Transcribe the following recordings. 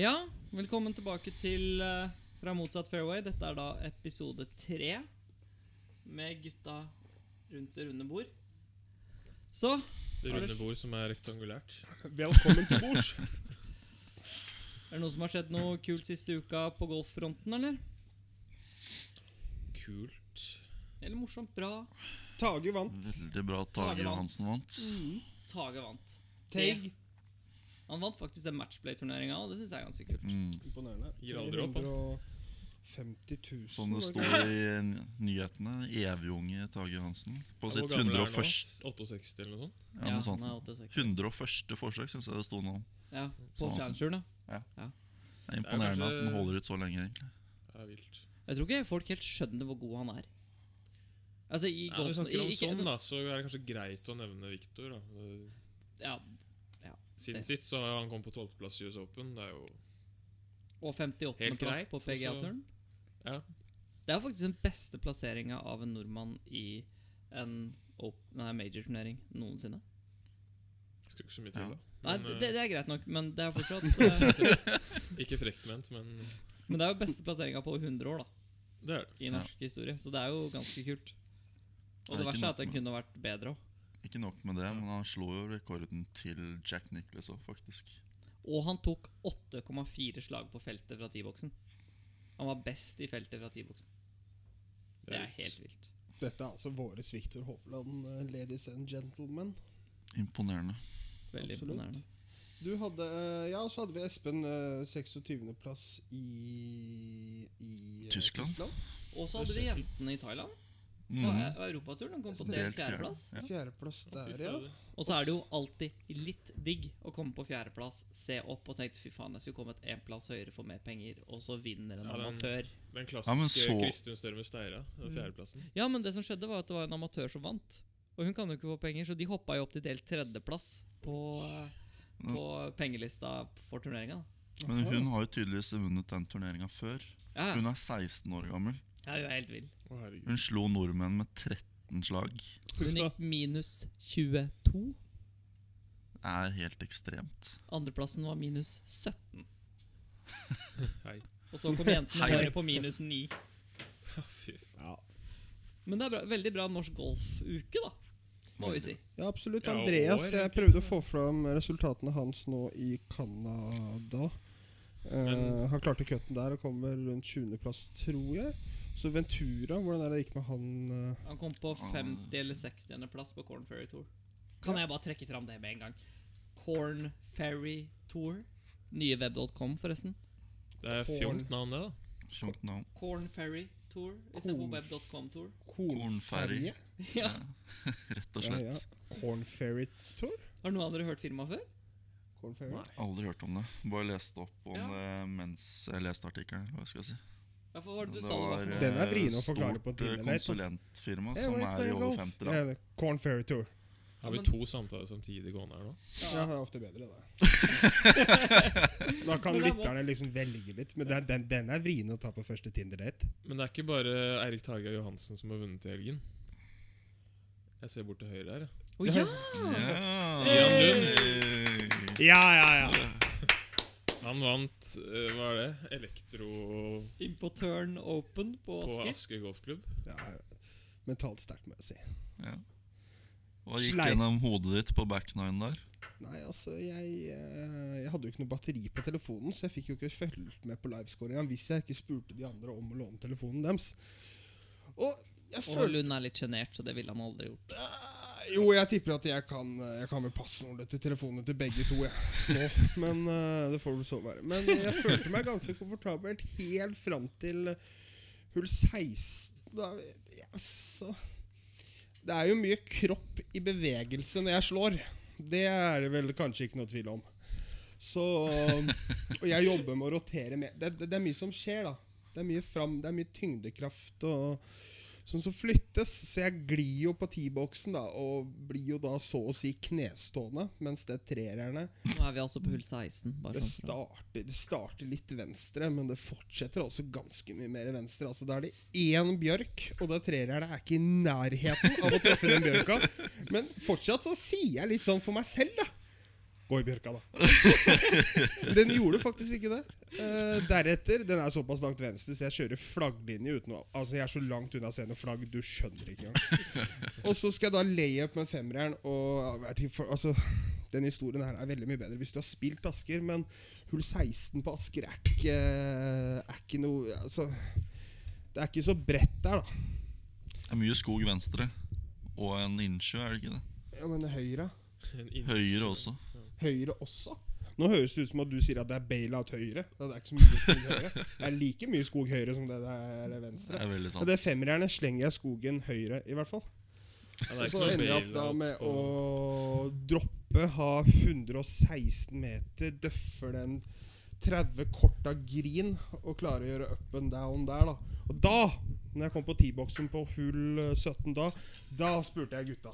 Ja, velkommen tilbake til eh, Fra motsatt fairway. Dette er da episode tre med gutta rundt det runde bord. Så Det runde bord som er rektangulært. Velkommen til bords. er det noe som har skjedd noe kult siste uka på golffronten, eller? Kult. Eller morsomt? Bra? Tage vant. Veldig bra at Tage Tage vant. Johansen vant. Tage vant. Teig. Han vant faktisk den matchplay-turneringa, og det syns jeg er ganske kult. Mm. Imponerende. Gir aldri opp, han. 150 000. Som det står i n- nyhetene, evigunge Tage Hansen. På sitt er han 101. 68 eller noe sånt? Ja, noe sånt. han er 86. 101. forsøk syns jeg det sto nå. Ja, på Så- da. ja. Det er imponerende kanskje- at den holder ut så lenge, egentlig. Det er vilt. Jeg tror ikke folk helt skjønner hvor god han er. Altså, i Ja, når vi snakker om i- ikke- sånn, da, så er det kanskje greit å nevne Viktor. Ja, Siden sist så har han kommet på 12.-plass i US Open. Det er jo Og 58.-plass på PGA-turen. Ja. Det er faktisk den beste plasseringa av en nordmann i en major-turnering noensinne. Det skal ikke så mye til, Ja. da. Nei, det, det er greit nok, men det er fortsatt eh, Ikke frekt ment, men Men det er jo beste plasseringa på 100 år da det er det. i norsk historie, så det er jo ganske kult. Og Det er det verste er at den kunne vært bedre òg. Ikke nok med det, men han slo jo rekorden til Jack Nicklaus òg, faktisk. Og han tok 8,4 slag på feltet fra T-boksen. Han var best i feltet fra T-boksen. Det er helt vilt. Dette er altså våres Viktor Hovland, eh, ladies and gentlemen. Imponerende. Veldig Absolutt. imponerende. Du hadde eh, Ja, så hadde vi Espen eh, 26.-plass i, i Tyskland. Tyskland. Og så hadde vi jentene i Thailand. Mm. e- europaturen. De kom på delt fjerdeplass. Ja. Fjerdeplass der, ja. Og så er det jo alltid litt digg å komme på fjerdeplass, se opp og tenke fy faen, jeg skulle kommet én plass høyere for mer penger, og så vinner en Ja, den- amatør. Den klassiske Ja, Kristin Størmer Steira, den fjerdeplassen. Ja, men det som skjedde, var at det var en amatør som vant. Og hun kan jo ikke få penger, så de hoppa jo opp til delt tredjeplass på, på pengelista for turneringa. Men hun har jo tydeligvis vunnet den turneringa før. Ja, Hun er 16 år gammel. Ja, hun er helt vill. Å, herregud. Hun slo nordmenn med 13 slag. Hun gikk minus 22. Det er helt ekstremt. Andreplassen var minus 17. Hei. Og så kom jentene Hei. bare på minus 9. Ja, Fy faen. Ja. Men det er bra, veldig bra norsk golfuke, da. Må vi si. ja, absolutt. Ja, Andreas, år, jeg prøvde å få fram resultatene hans nå i Canada. Eh, han klarte cutten der og kommer rundt 20.-plass, tror jeg. Så Ventura, hvordan er det det gikk med han? eh? Han kom på 50- eller 60.-plass på Corn Ferry Tour. Kan jeg bare trekke fram det med en gang? Corn Ferry Tour. Nye web.com, forresten. Det er fjongt navn, det, da. Fjongt navn. Corn Ferry Tour istedenfor web.com-tour. Kornferje? Ja. Rett og Ja, ja. slett. Corn Ferry Tour? Har noen av dere hørt firmaet før? Corn Ferry? Nei. Aldri hørt om det. Bare leste opp om Ja. det mens jeg leste artikkelen. Hva skal jeg si. Ja, for hva var det du Det sa det var var for noe? Den er eh, vrien å forklare på stort, eh, Stort konsulentfirma som er i over 50 da. Corn Ferry Tour. Har vi to samtaler samtidig gående her nå? Ja, det er ofte bedre, det. da kan det er lytterne liksom velge litt. Men den, den, den er vrien å ta på første Tinder-date. Men det er ikke bare Eirik Tage Johansen som har vunnet i helgen. Jeg ser bort til høyre her. Å ja! Stian Lund! Ja, ja, ja. Han vant uh, hva er det? Elektro Importøren på Turn Open på på Asker. Asker golfklubb. ja mentalt sterkt, må jeg si. Ja. Hva gikk Sleit. gjennom hodet ditt på back nine der? Nei, altså, jeg, eh, jeg hadde jo ikke noe batteri på telefonen, så jeg fikk jo ikke fulgt med på livescoringa hvis jeg ikke spurte de andre om å låne telefonen deres. Og jeg Og Lund er litt sjenert, så det ville han aldri gjort. Jo, jeg tipper at jeg kan Jeg kan vel passordet til telefonene til begge to, jeg. Nå. Men uh, det får vel så være. Men jeg følte meg ganske komfortabelt helt fram til hull 16. Da, yes, Det er jo mye kropp i bevegelse når jeg slår. Det er det vel kanskje ikke noe tvil om. Så Og jeg jobber med å rotere mer. Det, det, det er mye som skjer, da. Det er mye fram, det er mye tyngdekraft og sånn som flyttes. Så jeg glir jo på T-boksen da og blir jo da så å si knestående, mens det treerne Nå er vi altså på hull 16. Bare det sånn. starter, det starter litt venstre, men det fortsetter også ganske mye mer venstre. Altså Da er det én bjørk, og det treerne er ikke i nærheten av å treffe den bjørka. Men fortsatt så sier jeg litt sånn for meg selv, da. Gå i bjørka, da. den gjorde faktisk ikke det. Uh, deretter Den er såpass langt venstre, så jeg kjører flagglinje uten å Altså, jeg er så langt unna scenen og flagg, du skjønner ikke engang. og så skal jeg da lay up med femmeren, og ikke, altså den historien her er veldig mye bedre hvis du har spilt Asker, men hull 16 på Asker er ikke, er ikke noe altså, Det er ikke så bredt der, da. Det er mye skog venstre. Og en innsjø, er det ikke det? Ja, Men høyre? Høyre også. Høyre også? Nå høres det ut som at du sier at det er bailout høyre. Det er ikke så mye skog høyre. Det er like mye skog høyre som det er venstre. Det er veldig Og sant. det femmerne slenger jeg skogen høyre, i hvert fall. Ja, Og så ender jeg opp da med på- å droppe, ha 116 meter, døffer den 30 kort av green og klare å gjøre up and down der, da. Og da, når jeg kom på T-boksen på hull eh, 17 da, da spurte jeg gutta.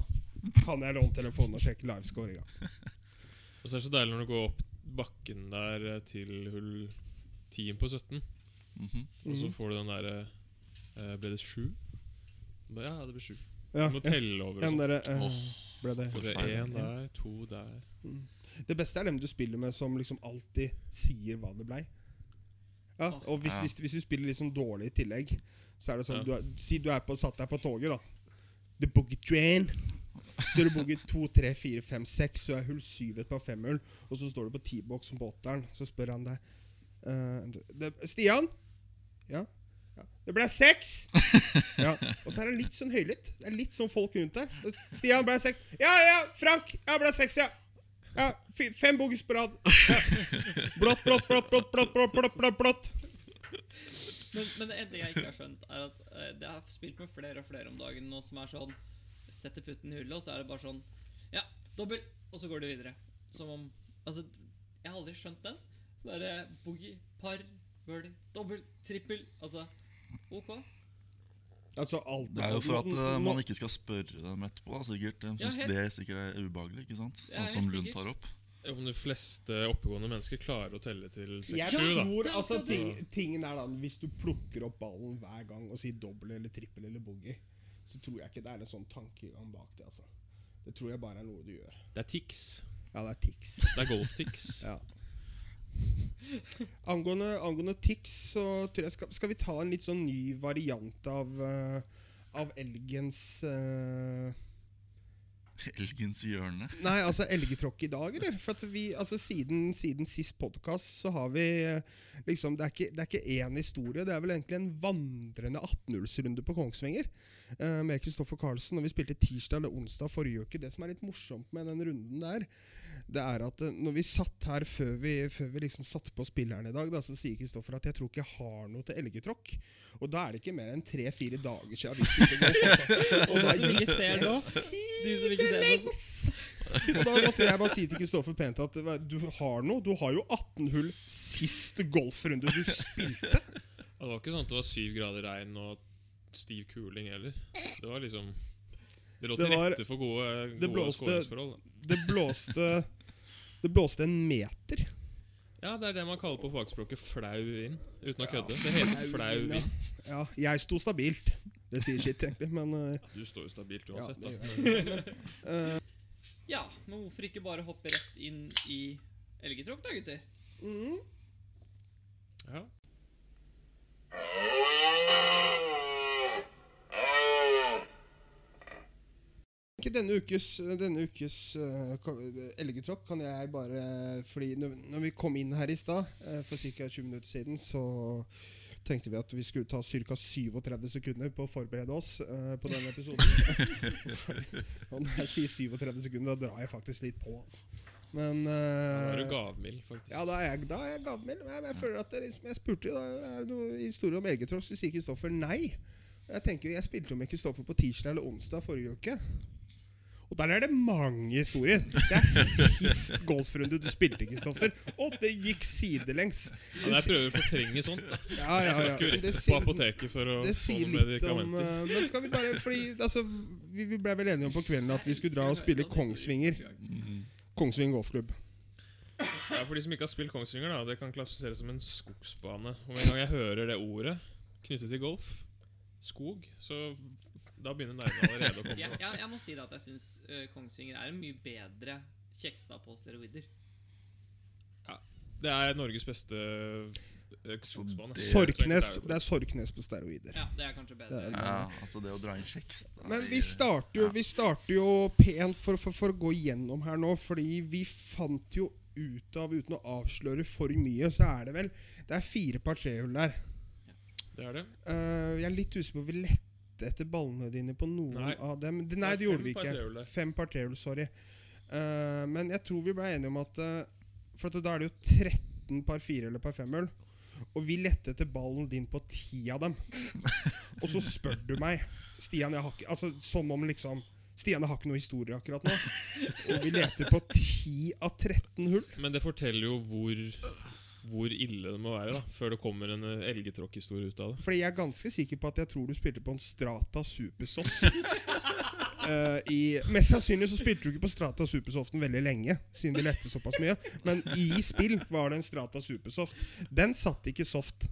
Kan jeg låne telefonen og sjekke livescoringa? Og så er det så deilig når du går opp bakken der eh, til hull 10 på 17, Mhm. og så Mhm. får du den derre eh, Ble det 7? Ja, det ble 7. Ja, Du må telle over og sånn. eh, oh, ble det det én der, to der Det beste er dem du spiller med som liksom alltid sier hva det blei. Ja, og hvis, Ja. hvis, hvis du spiller liksom dårlig i tillegg, så er det sånn Ja. du er, Si du er på, satt deg på toget, da. The boogie train. Så er du booker 2, 3, 4, 5, 6, så er hull 7 et par femhull, og så står du på T-boksen på åtteren, så spør han deg uh, det, Stian? Ja? ja. Det ble seks! ja. Og så er det litt sånn høylytt. Det er litt sånn folk rundt der. Stian ble seks. Ja, ja, Frank! Ja, ble seks, ja. Ja, Fem bogies på rad. Ja. Blått, blått, blått, blått, blått, blått, blått, blått, blått. Men, men det jeg ikke har skjønt, er at uh, det har spilt med flere og flere om dagen nå som er sånn Setter putten i hullet, og så er det bare sånn Ja, dobbel! Og så går det videre. Som om Altså, jeg har aldri skjønt den. Så det er boogie, par, birdie, dobbel, trippel Altså, OK. Altså, alt Det er jo for at eh, man ikke skal spørre dem etterpå. da, sikkert. De syns ja, det sikkert er ubehagelig. ikke sant? Ja, Sånn som Lund tar opp. Om de fleste oppegående mennesker klarer å telle til Jeg 6-7, da. tror altså ting, Tingen er da Hvis du plukker opp ballen hver gang og sier dobbel eller trippel eller boogie, så tror jeg ikke det er en sånn tankegang bak det. altså Det tror jeg bare er noe du gjør. Det er tics. Ja, det er tics. Det er golf-tics. Ja. Angående, angående tics, så tror jeg skal, skal vi ta en litt sånn ny variant av uh, Av elgens eh, Elgens hjørne. Nei, altså elgetråkk i dag, eller? For vi, altså Siden, siden sist podkast så har vi eh, liksom Det er ikke, det er ikke én historie, det er vel egentlig en vandrende 18-hullsrunde på Kongsvinger Uh, med Kristoffer Carlsen. Og vi spilte tirsdag eller onsdag forrige uke. Det som er litt morsomt med den runden der, det er at eh, når vi satt her før vi, før vi liksom satte på spilleren i dag, da, så sier Kristoffer at jeg tror ikke jeg har noe til elgetråkk. Og da er det ikke mer enn tre-fire dager siden. Altså. Og da gikk nå, så- og da måtte jeg bare si til Kristoffer pent at du har noe. Du har jo 18 hull sist golfrunde du spilte. Og Det var ikke sånn at det var syv grader regn og stiv kuling heller. Det var liksom Det lå til rette for gode, det gode blåste- skåringsforhold. da. Det blåste Det blåste en meter. Ja, det er det man kaller på fagspråket flau vind. Uten å kødde. Det heter flau Ja. vind. Ja, jeg sto stabilt. Det sier sitt, egentlig, men eh, Du står jo stabilt uansett, ja, da. Men, eh, Ja, men hvorfor ikke bare hoppe rett inn i elgetråkk, da, gutter? mm, Ja. Ikke denne ukes, denne ukes uh, elgetråkk kan jeg bare Fordi når, når vi kom inn her i stad, uh, for ca. 20 minutter siden, så tenkte vi at vi skulle ta ca. 37 sekunder på å forberede oss uh, på denne episoden. Og når jeg sier 37 sekunder, da drar jeg faktisk litt på. Altså. Men Da eh, er du gavmild, faktisk. Ja, da er jeg, da er jeg gavmild. Men jeg, jeg føler at det, liksom, jeg spurte da er det noe historie om elgetråkk, så sier Kristoffer nei. Jeg tenker, jeg spilte jo med Kristoffer på tirsdag eller onsdag forrige uke. Og der er det mange historier. Det er sist golfrunde du spilte, Kristoffer. Og det gikk sidelengs. Ja, jeg prøver å fortrenge sånt. da Ja, ja, ja. stakk rett Det på apoteket for å det få sier noen litt om eh, Men skal vi bare Fordi altså, vi, ble vel enige om på kvelden at vi skulle dra og spille Kongsvinger. Kongsvinger golfklubb. Ja, For de som ikke har spilt Kongsvinger, da det kan klassifiseres som en skogsbane. Og en gang jeg hører det ordet knyttet til golf, skog, så da begynner nervene allerede å komme. Jeg, jeg, jeg må si at jeg syns Kongsvinger er en mye bedre Kjekstad på steroider. Ja, Det er Norges beste eh, det- Sorknes, det er Sorknes på steroider. Ja, det er kanskje bedre. Det er- Ja, altså det å dra inn kjeks Men vi starter jo, vi starter jo pent for, for, for å gå gjennom her nå, fordi vi fant jo ut av, uten å avsløre for mye, så er det vel Det er fire par trehull der. Det er det. Uh, jeg er litt usikker på om vi lette etter ballene dine på noen Nei. av dem. Nei, Det det, gjorde vi ikke. trehull. Fem par trehull, sorry. Uh, men jeg tror vi ble enige om at uh, For at da er det jo 13 par fire eller par femhull. Og vi lette etter ballen din på ti av dem. Og så spør du meg Stian, jeg har ikke Altså som om liksom Stian, jeg har ikke noe historie akkurat nå. Og vi leter på 10 av 13 hull. Men det forteller jo hvor, hvor ille det må være da før det kommer en eh, elgetråkkhistorie ut av det. Fordi jeg er ganske sikker på at jeg tror du spilte på en Strata Supersoft. uh, i, mest sannsynlig så spilte du ikke på Strata Supersoften veldig lenge, siden de lette såpass mye. Men i spill var det en Strata Supersoft. Den satt ikke soft.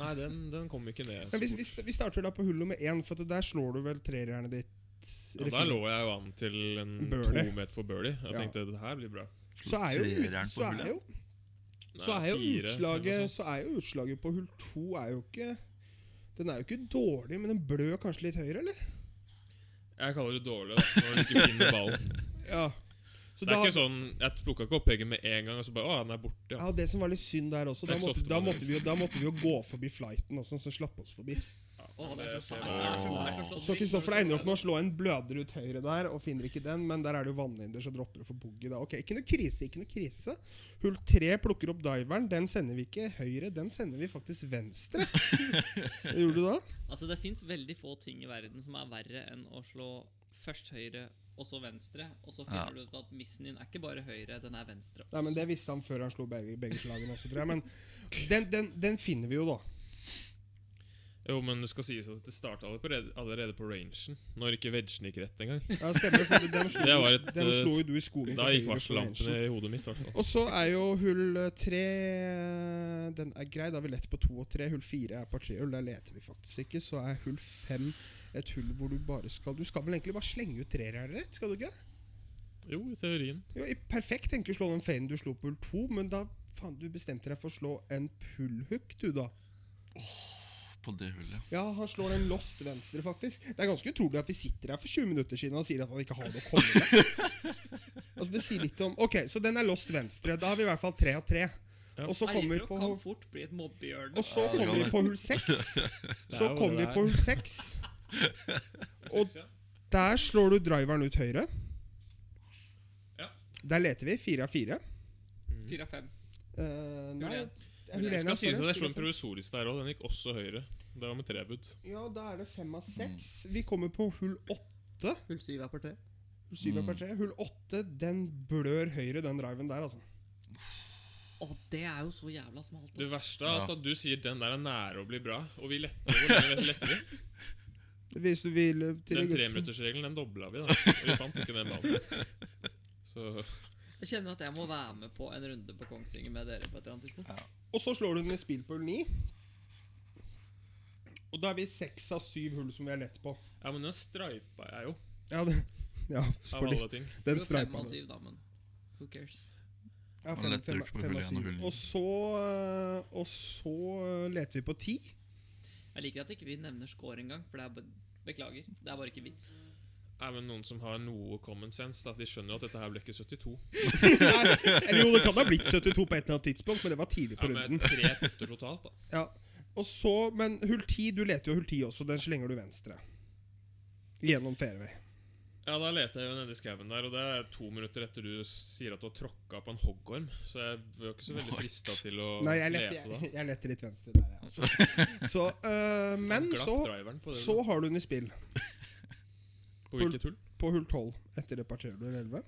Nei, den, den kom ikke ned. Men vi, hvis, vi, vi starter da på hull nummer én, for at der slår du vel trerjernet ditt. Ja, der lå jeg jo an til en Birdie. to meter for birdie. Jeg Ja. tenkte det her blir bra. Så er jo, så er jo, så er jo utslaget Så er jo utslaget på hull to er jo ikke Den er jo ikke dårlig, men den blør kanskje litt høyere, eller? Jeg kaller det dårlig da, når du ikke finner ballen. Ja. Så det er da, ikke sånn, Jeg plukka ikke opp peggen med en gang, og så bare Å, den er borte. Ja. Ja, Det som var litt synd der også, da måtte, da måtte, vi, da måtte vi jo gå forbi flighten også, så slapp oss forbi. Det er fælt. Så Kristoffer ender opp med å slå en bløder ut høyre der, og finner ikke den, men der er det jo vannhinder, så dropper du for boogie da. Ok, Ikke noe krise, ikke noe krise. Hull tre plukker opp diveren, den sender vi ikke høyre, den sender vi faktisk venstre. Hva gjorde du da? Altså, det fins veldig få ting i verden som er verre enn å slå først høyre og så venstre, og så finner Ja. du ut at missen din er ikke bare høyre, den er venstre. også. Nei, men Det visste han før han slo begge, begge slagene også, tror jeg. Men den, den, den finner vi jo, da. Jo, men det skal sies at det starta allerede, allerede på rangen. Når ikke veggen gikk rett engang. Ja, stemmer, for dem slo, Det var et, dem eh, slo jo du i skogen. Da gikk varsellampene i hodet mitt. Hvertfall. Og så er jo hull eh, tre Den er grei. Da har vi lett på to og tre. Hull fire er par trehull. Der leter vi faktisk ikke. Så er hull fem et hull hvor du bare skal Du skal vel egentlig bare slenge ut treere, er det rett? Skal du ikke? Jo, i teorien. Jo, i perfekt tenker du å slå den faden du slo på hull to, men da faen, du bestemte deg for å slå en pullhook, du, da. På det hullet. Ja, han slår den lost venstre, faktisk. Det er ganske utrolig at vi sitter her for 20 minutter siden og sier at han ikke har noe å komme med. altså, det sier litt om Ok, så den er lost venstre. Da har vi i hvert fall tre av tre. Ja. Og så kommer vi på kan fort bli et mobbehjørne. Og så kommer vi på hull seks. Så er kommer vi på hull seks. Og der slår du driveren ut høyre. Der leter vi. Fire av fire. Fire av fem. Uh, nei, én skal sies at det jeg slo en provisorisk der òg. Den gikk også høyere. Det var med trebud. Ja, da er det fem av seks. Vi kommer på hull åtte. Hull syv er par tre. Hull syv er Mm. par tre. Hull åtte, den blør høyre, den driven der, altså. Å, det er jo så jævla smalt. Det verste er at, Ja. at du sier den der er nære å bli bra, og vi letter. Hvor lenge letter vi? Hvis du vil eh, til Den treminuttersregelen den dobla vi, da. Og vi fant ikke den ballen. Så Jeg kjenner at jeg må være med på en runde på Kongsvinger med dere på et eller annet tidspunkt. Og så slår du den i spill på hull 9. Og da er vi seks av syv hull som vi har lett på. Ja, men den streipa jeg jo, Ja, det, ja av fordi alle ting. den går fem streipa av den. syv, da, men who cares? Ja, fem, fem, fem av syv. Og så, øh, og så øh, leter vi på ti. Jeg liker at ikke vi nevner score engang, for det er be beklager. Det er bare ikke vits. Nei, men Noen som har noe common sense, da, de skjønner jo at dette her ble ikke 72. Nei, eller jo, det kan ha blitt 72 på et eller annet tidspunkt, men det var tidlig på Ja, Med runden. tre putter totalt, da. Ja. Og så, Men hull 10, du leter jo hull 10 også. Den slenger du venstre. Gjennom fairway. Ja, Da leter jeg jo nede i skauen der, og det er to minutter etter du sier at du har tråkka på en hoggorm. Så jeg var ikke så veldig frista til å Nei, jeg lete da. jeg, jeg leter litt venstre der, jeg. Altså. Så, øh, men så, det, så har du den i spill. På hvilket hull? På hull 12 etter det parterer du 11.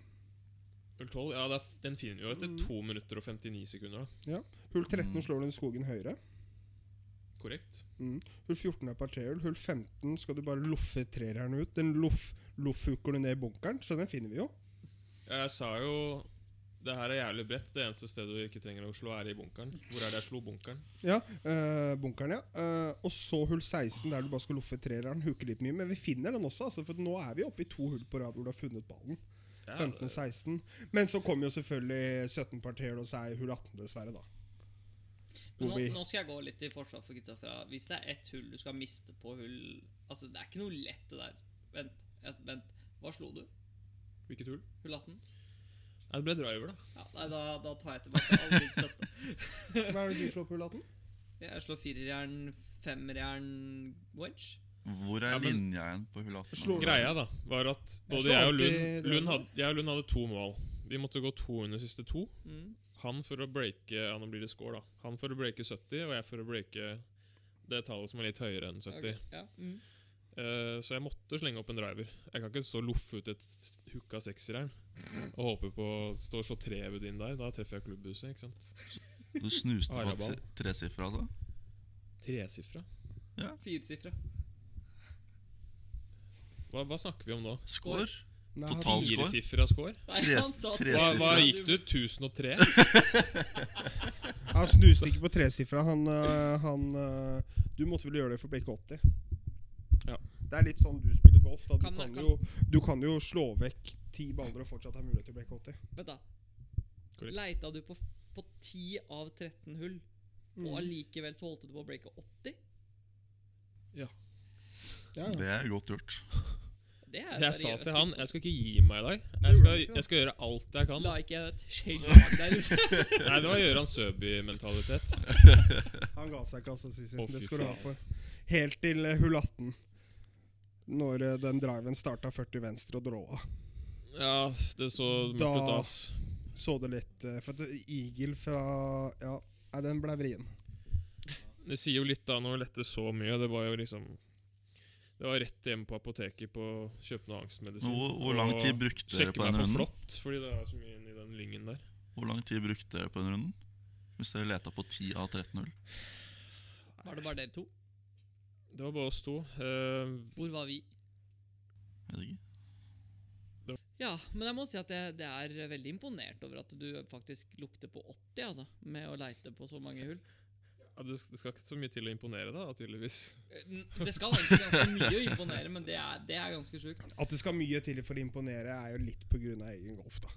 Hull 12? Ja, er, den finner vi jo etter Mm. 2 minutter og 59 sekunder. da Hull 13 Mm. slår du den i skogen høyre. Korrekt? Mm. Hull 14 er parterhull. Hull 15 skal du bare loffe trereren ut. Den loff, loffhooker du ned i bunkeren, så den finner vi jo. Jeg sa jo det her er jævlig bredt. Det eneste stedet du ikke trenger å slå, er i bunkeren. Hvor er det jeg slo bunkeren? Ja, øh, bunkeren, ja. Uh, og så hull 16, der du bare skal loffe trereren. Hooke litt mye. Men vi finner den også, altså, for nå er vi oppe i to hull på rad hvor du har funnet ballen. Ja, 15 og 16. Men så kom jo selvfølgelig 17 partier og så er hull 18, dessverre, da. Nå, nå skal jeg gå litt i forsvar for Kristoffer. Hvis det er ett hull du skal miste på hull Altså, det er ikke noe lett, det der. Vent. vent. Hva slo du? Hvilket hull? Hull 18? Nei, det ble driver, da. Ja, nei, da, da tar jeg tilbake all min støtte. Hva er det du slår på hullaten? Jeg slår firerjern, femmerjern, wedge. Hvor er Ja, men- linja igjen på hullaten? Greia da, var at både jeg og Lund. Lund, hadde, jeg og Lund hadde to mål. Vi måtte gå to under siste to. Mm. Han for å breake Ja, nå blir det score, da. Han for å breake 70, og jeg for å breake det tallet som er litt høyere enn 70. Ok, ja. mm. Eh, så jeg måtte slenge opp en driver. Jeg kan ikke stå og loffe ut et hooka sekserjern og håpe på å stå og slå trebud inn der. Da treffer jeg klubbhuset, ikke sant. Du snuste på tresifra, altså? Tresifra. Firesifra. Hva, hva snakker vi om nå? Score? totalskår han- Total- score? Firesifra score? Nei, Tre- han tre- Hva, hva gikk du? 1003? Han snuste ikke på tresifra. Han, øh, han øh, Du måtte vel gjøre det for å brekke 80. Det er litt sånn du spiller golf. Da. Du, Kan- kan, kan- jo, du kan jo slå vekk ti baller og fortsatt ha mulighet til å brekke 80. Vent, da. Korrekt. Leita du på, ti på 10 av 13 hull, Mm. og allikevel så holdt du på å breake 80? Ja, ja. Det er godt gjort. Det er Jeg sa til han jeg skal ikke gi meg i dag. Jeg skal, jeg skal gjøre alt jeg kan. La ikke et skjellslag der ute. Nei, det var Gøran Søby-mentalitet. Han ga seg ikke, altså, det skal du ha for. Helt til øh, hull 18. Når øh, den driven starta 40 venstre og dråa. Ja, det så mørkt Da- ut, ass. Så det litt øh, For at Eagle fra Ja, nei, den ble vrien. Det sier jo litt da når det lette så mye. Det var jo liksom Det var rett hjem på apoteket på å kjøpe noe angstmedisin. Hvor, hvor lang tid brukte dere på den runden? Flott, fordi det er så mye i den lyngen der. Hvor lang tid brukte dere på den runden? Hvis dere leta på 10 av 13 hull? Var det bare dere to? Det var bare oss to. Uh, Hvor var vi? Jeg Vet ikke. Ja, men jeg må si at jeg, det er veldig imponert over at du faktisk lukter på 80, altså. Med å leite på så mange hull. ja, det, det skal ikke så mye til å imponere, da, tydeligvis. Eh, Det skal egentlig ganske mye å imponere, men det er, det er ganske sjukt. At det skal mye til for å imponere, er jo litt pga. egen golf, da.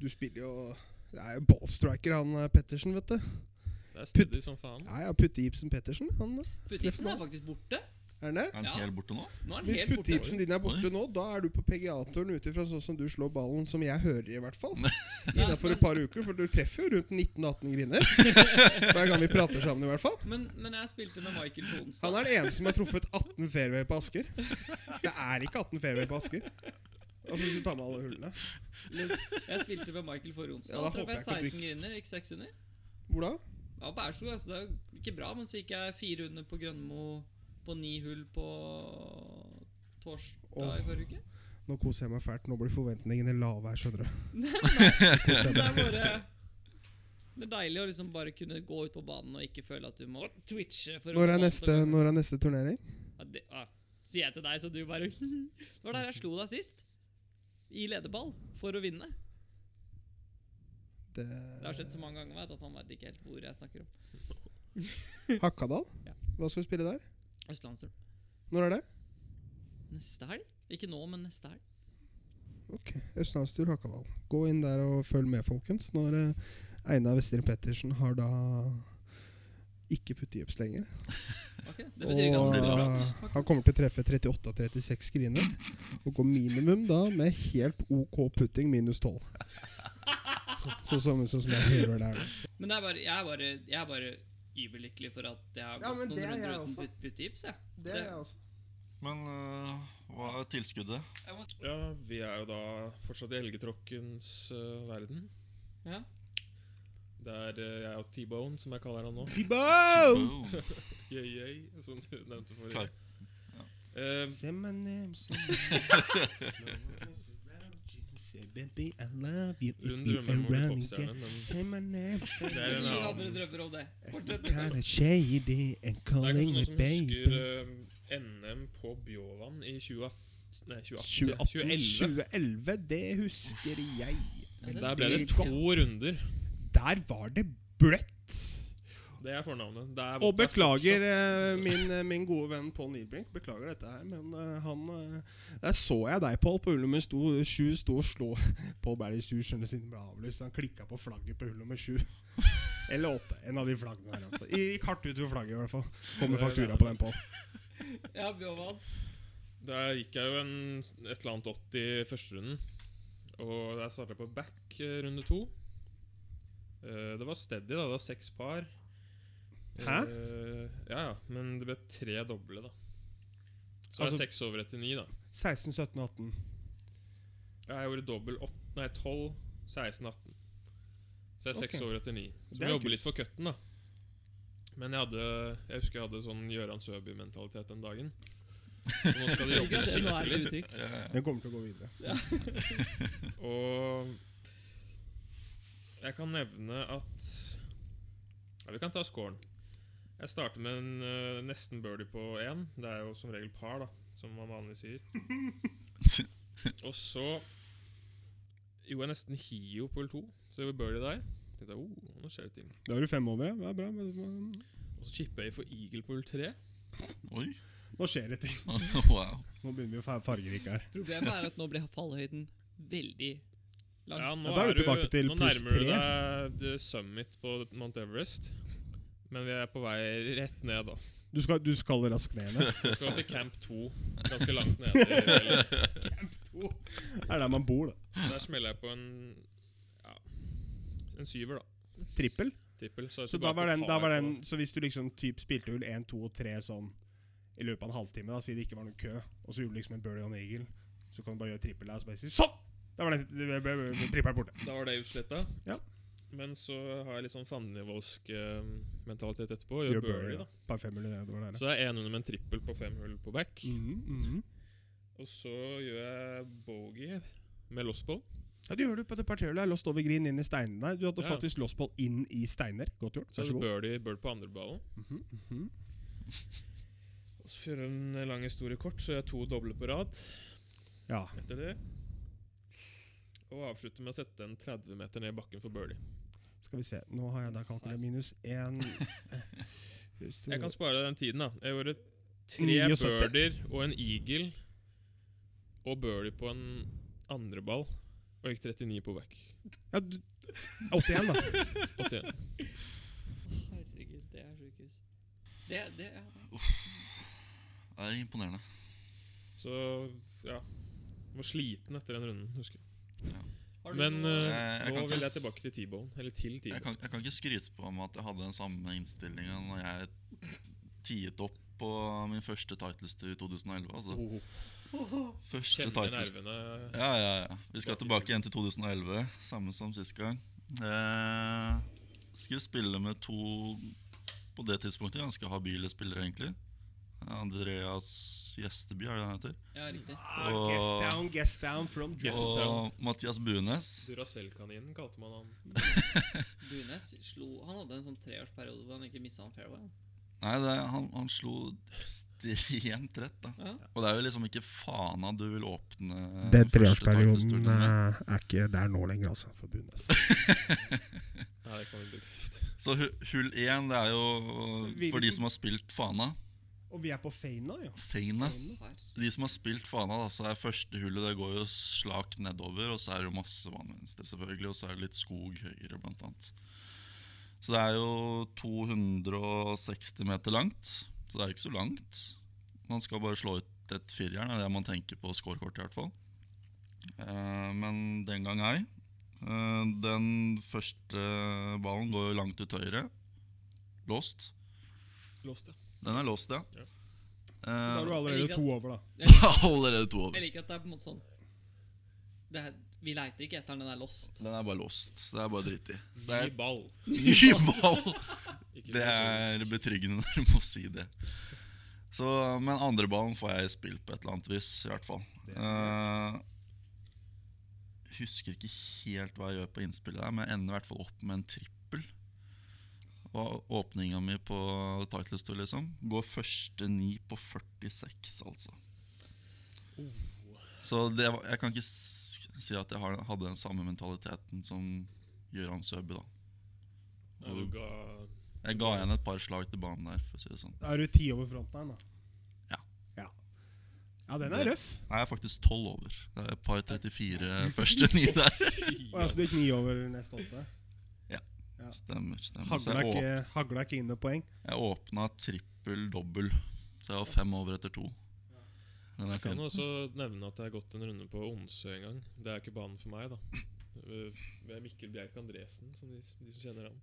Du spiller jo Det er jo ballstriker, han eh, Pettersen, vet du. Det er stødig som faen. Ja, ja, Putte-Ibsen Pettersen. Han Putte-Ibsen er faktisk borte. er den det. Er den Ja. helt borte nå? Nå er Hvis putte-Ibsen din er borte nå, da er du på PGA-turen ut ifra sånn som du slår ballen, som jeg hører i hvert fall. Innafor et par uker, for du treffer jo rundt 19-18 griner. Hver gang vi prater sammen, i hvert fall. Men, men jeg spilte med Michael på Han er den eneste som har truffet 18 fairway på Asker. Det er ikke 18 fairway på Asker. Altså Hvis du tar med alle hullene. Jeg spilte med Michael forrige onsdag. Ja, da traff håper jeg jeg ikke 16 griner, gikk 6 under. Hvor da? Ja, på Aurskog, altså, det er jo ikke bra, men så gikk jeg fire under på Grønmo på ni hull på torsdag oh. i forrige uke. Nå koser jeg meg fælt. Nå blir forventningene lave her, skjønner du. Det er bare Det er deilig å liksom bare kunne gå ut på banen og ikke føle at du må twitche. Når er neste, når er neste turnering? Ja, det, ah, sier jeg til deg, så du bare Det var der jeg slo deg sist. I lederball. For å vinne. Det Det har skjedd så mange ganger vet, at han vet ikke helt hvor jeg snakker om. Hakkadal? Ja. Hva skal du spille der? Østlandsturn. Når er det? Neste helg? Ikke nå, men neste helg. Ok, Østlandstur Hakkadal. Gå inn der og følg med, folkens. Når eh, Einar Vestrin Pettersen har da ikke puttegips lenger. Ok, Det betyr ikke Og eh, bratt. han kommer til å treffe 38 av 36 skriner. Og gå minimum da med helt OK putting minus 12. Sånn som, sånn som jeg hører der. Men det er bare, jeg er bare, jeg er bare überlykkelig for at jeg har gått ja, noen er runder uten put- puttegips. Ja. Det er jeg også. Men uh, hva er tilskuddet? Ja, vi er jo da fortsatt i elgetråkkens uh, verden. ja. Det er uh, jeg og T-Bone, som jeg kaller han nå. T-Bone! yeah, yeah, som du nevnte forrige. Ja. Eh, Say baby, I love you. You drømmer om å bli around popstjerne, again. men Say my name, say Det er en Ingen annen. andre drømmer om det. Fortsett. Kinda shady and det er calling kanskje noen som baby. husker eh, NM på Bjåvann i 2018 Nei, 2018. 2018, 2011. 2011, det husker jeg. Der ble det det to runder. Der var det bløtt. Det er fornavnet. Det er, Og det er beklager fortsatt- eh, min, eh, min gode venn Pål Nilbrink. Beklager dette her, men uh, han uh, Der så jeg deg, Pål, på hull nummer sju stå og slå Pål Berg sju, skjønner siden ble avlyst. Han klikka på flagget på hull nummer sju. Eller åtte. En av de flaggene der. i Gikk hardt ut ved flagget, i hvert fall. Kommer faktura på den, Pål. Ja, Bjørvald. Der gikk jeg jo en, et eller annet 80 i første runden. Og jeg starta på back runde to. Uh, det var steady, da. Det var seks par. Hæ? Uh, ja, ja. Men det ble tre doble, da. Så Altså- det er seks over etter ni, da. 16, 17, 18. Ja, jeg gjorde dobbel 8, nei, 12, 16, 18. Så jeg er seks okay. over etter ni. Så vi jobber litt for cutten, da. Men jeg hadde Jeg husker jeg hadde sånn Gøran Søby-mentalitet den dagen. Så nå skal det jobbe det skikkelig. Ja, ja. Den kommer til å gå videre. Og jeg kan nevne at Ja, vi kan ta scoren. Jeg starter med en uh, nesten birdie på én. Det er jo som regel par, da, som man vanligvis sier. Og så Jo, jeg nesten hio på hull to, så det var birdie der. Tenkte jeg, oh, nå skjer det ting. Da er du fem over, ja. Det er bra. Men, Og så chipper jeg for eagle på hull tre. Oi. nå skjer det ting. wow. Nå begynner vi å være fargerike her. Problemet er at nå blir fallhøyden veldig lang. Ja, nå Ja, er du, tilbake til nå pluss nærmer du deg the summit på Mount Everest. Men vi er på vei rett ned, da. Du skal, du skal raskt ned igjen. Vi skal til Camp 2, ganske langt nede. Camp 2 Det er der man bor, da. Der smeller jeg på en ja, en syver, da. Trippel. Trippel. Så, Så, da var den, da var den, så hvis du liksom typ spilte hull 1, 2 og 3 sånn i løpet av en halvtime, da, siden det ikke var noen kø, og så gjorde du liksom en birdie og en eagle, så kan du bare gjøre trippel der, og så bare si sånn! Da var den trippelen borte. Da var det utsletta. Ja. Men så har jeg litt sånn fandenivoldsk eh, mentalitet etterpå. Gjør birdie, da. Par femhull var der. Så er én under med en trippel på fem hull på back. Mhm, -hmm. Og så gjør jeg bogey med lossball. Ja, det gjør du på det partiet. Lost over green inn i steinene der. Du hadde Ja. faktisk lostball inn i steiner. Godt gjort. Så Vær så det god. birdie, bird på andre ballen. Mhm, mhm. Og så for en lang historie kort, så gjør jeg to doble på rad Ja. etter det. Og avslutter med å sette en 30 meter ned i bakken for birdie. Skal vi se. Nå har jeg da kalkulert minus én Jeg kan spare deg den tiden, da. Jeg gjorde tre 79. birdier og en eagle og birdie på en andre ball. Og gikk 39 på back. ja, du, 81, da. 81. Herregud, det er sjukehus. Det, det ja. Det er imponerende. Så ja. Var sliten etter den runden, husker jeg. Du Men Jeg- jeg nå kan vil jeg tilbake til T-bone. Eller til T-bone. Jeg, jeg kan ikke skryte på meg at jeg hadde den samme innstillinga når jeg tiet opp på min første Titles-tur i 2011. Altså. Oh, Første kjenner titlester. nervene Ja, ja, ja. Vi skal tilbake igjen til 2011, samme som sist gang. Eh, skulle spille med to på det tidspunktet ganske habile spillere, egentlig. Andreas Gjesteby, er det han heter? Ja, riktig. Ah, guest down, guest down from guest Og down. Og Mathias Bunes. Duracell-kaninen kalte man han. Bunes slo Han hadde en sånn treårsperiode hvor han ikke mista en fairway. Nei, det, han, han slo ekstremt rett, da. Ja. Og det er jo liksom ikke fana du vil åpne Den treårsperioden eh, er ikke der nå lenger, altså, for Buenes Ja, det kan vi bekrefte. Så hull én, det er jo for de som har spilt fana. Og vi er på Feina, ja. Feina. De som har spilt fana, da, så er første hullet Det går jo slakt nedover, og så er det jo masse vannvenstre, selvfølgelig, og så er det litt skog høyre, blant annet. Så det er jo 260 meter langt, så det er ikke så langt. Man skal bare slå ut et firjern, det er det man tenker på scorekort i hvert fall. Eh, men den gang ei. Eh, den første ballen går jo langt ut høyre. Låst. Låst, ja. Den er låst, ja. Ja. Da er Eh, du allerede to over, da. Jeg allerede to over. jeg liker at det er på en måte sånn det er, Vi leiter ikke etter den, den er lost. Den er bare låst. Det er bare dritt i. Ny ball. ny ball! Det er betryggende når du må si det. Så, men andre ballen får jeg i spill på et eller annet vis, i hvert fall. Uh, husker ikke helt hva jeg gjør på innspillet, der, men jeg ender i hvert fall opp med en trippel. Og åpninga mi på Titles 2, liksom, går første ni på 46, altså. Så det var, jeg kan ikke si at jeg hadde den samme mentaliteten som Gøran Søby, da. Ja, du ga Jeg ga igjen et par slag til banen der. for å si det sånn. Da er du ti over frontline, da. Ja. ja. Ja, den er røff. Nei, jeg er faktisk tolv over. Det er et par 34 første ni der. Og altså, du gikk ni over neste åtte. Stemmer. stemmer. Hagla jeg, ikke, hagla ikke inn med poeng. jeg åpna trippel dobbel. Så jeg var fem over etter to. Den Jeg kan også nevne at jeg har gått en runde på Onsø en gang. Det er ikke banen for meg, da. Ved Mikkel Bjerk Andresen, som de, de som kjenner han.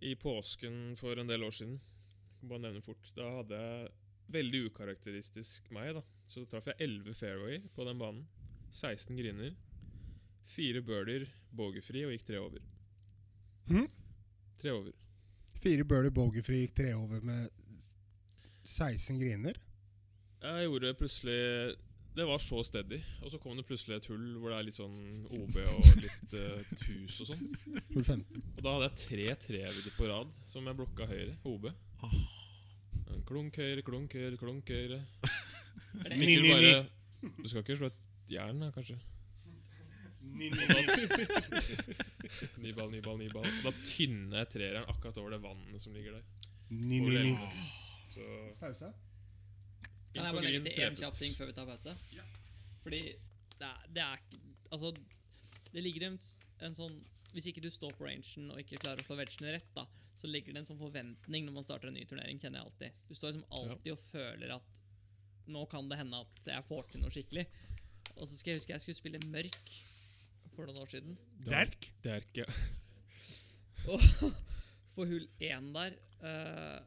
I påsken for en del år siden. Bare nevne fort. Da hadde jeg veldig ukarakteristisk meg, da. Så da traff jeg 11 fairway på den banen. 16 griner. Fire birdier, bogeyfri, og gikk tre over. Mhm. Tre over. Fire Burley Bogerfree gikk tre over med 16 griner. Jeg gjorde plutselig Det var så steady, og så kom det plutselig et hull hvor det er litt sånn OB og litt uh, hus og sånn. Hull 15. Og da hadde jeg tre trevidder på rad som jeg blokka høyre. OB. En Klunk høyre, klunk høyre, klunk høyre. Er Mikkel bare Du skal ikke slå et jern, da, kanskje? Ni, ni, ni. Ny ball, ny ball, ny ball. Da tynner treeren akkurat over det vannet som ligger der. Ni, ni, ni. Så Pause? Kan jeg bare legge til én kjapp ting før vi tar pause? Fordi det er, det er Altså, det ligger en, en sånn Hvis ikke du står på rangen og ikke klarer å slå vegene rett, da så ligger det en sånn forventning når man starter en ny turnering. kjenner jeg alltid Du står liksom alltid og føler at nå kan det hende at jeg får til noe skikkelig. Og så skal jeg huske jeg skulle spille mørk for noen år siden. Derk? Derk, ja. Og på hull 1 der uh,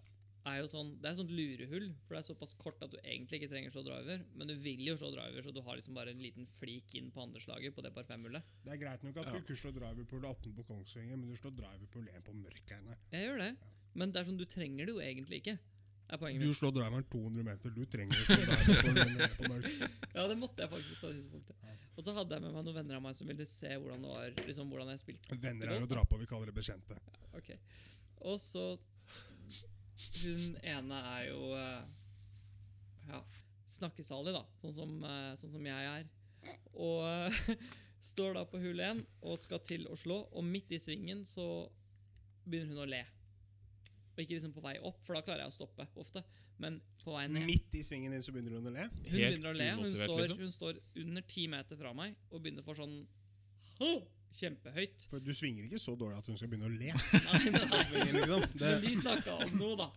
er jo sånn Det er et sånt lurehull, for det er såpass kort at du egentlig ikke trenger å slå driver, men du vil jo slå driver, så du har liksom bare en liten flik inn på andre slaget på det par fem-hullet. Det er greit nok at Ja. du ikke slår driver på hull 18 på Kongsvinger, men du slår driver på hull 1 på Mørkeiene. Jeg gjør det, men det er sånn, du trenger det jo egentlig ikke. Du slår driveren 200 meter, du trenger ikke. Ja, det måtte jeg faktisk på det tidspunktet. Og så hadde jeg med meg noen venner av meg som ville se hvordan det var, liksom hvordan jeg spilte. Venner er å dra på, vi kaller det bekjente. Ok. Og så Hun ene er jo eh, Ja, snakkesalig, da. Sånn som, eh, sånn som jeg er. Og står da på hull 1 og skal til å slå, og midt i svingen så begynner hun å le. Og ikke liksom på vei opp, for da klarer jeg å stoppe ofte. Men på vei ned Midt i svingen din så begynner hun å le. Hun begynner å le. Hun står, liksom? hun står under ti meter fra meg og begynner for sånn Kjempehøyt. For du svinger ikke så dårlig at hun skal begynne å le. Nei, nei, nei. Svingen, liksom. Men de snakka om noe, da.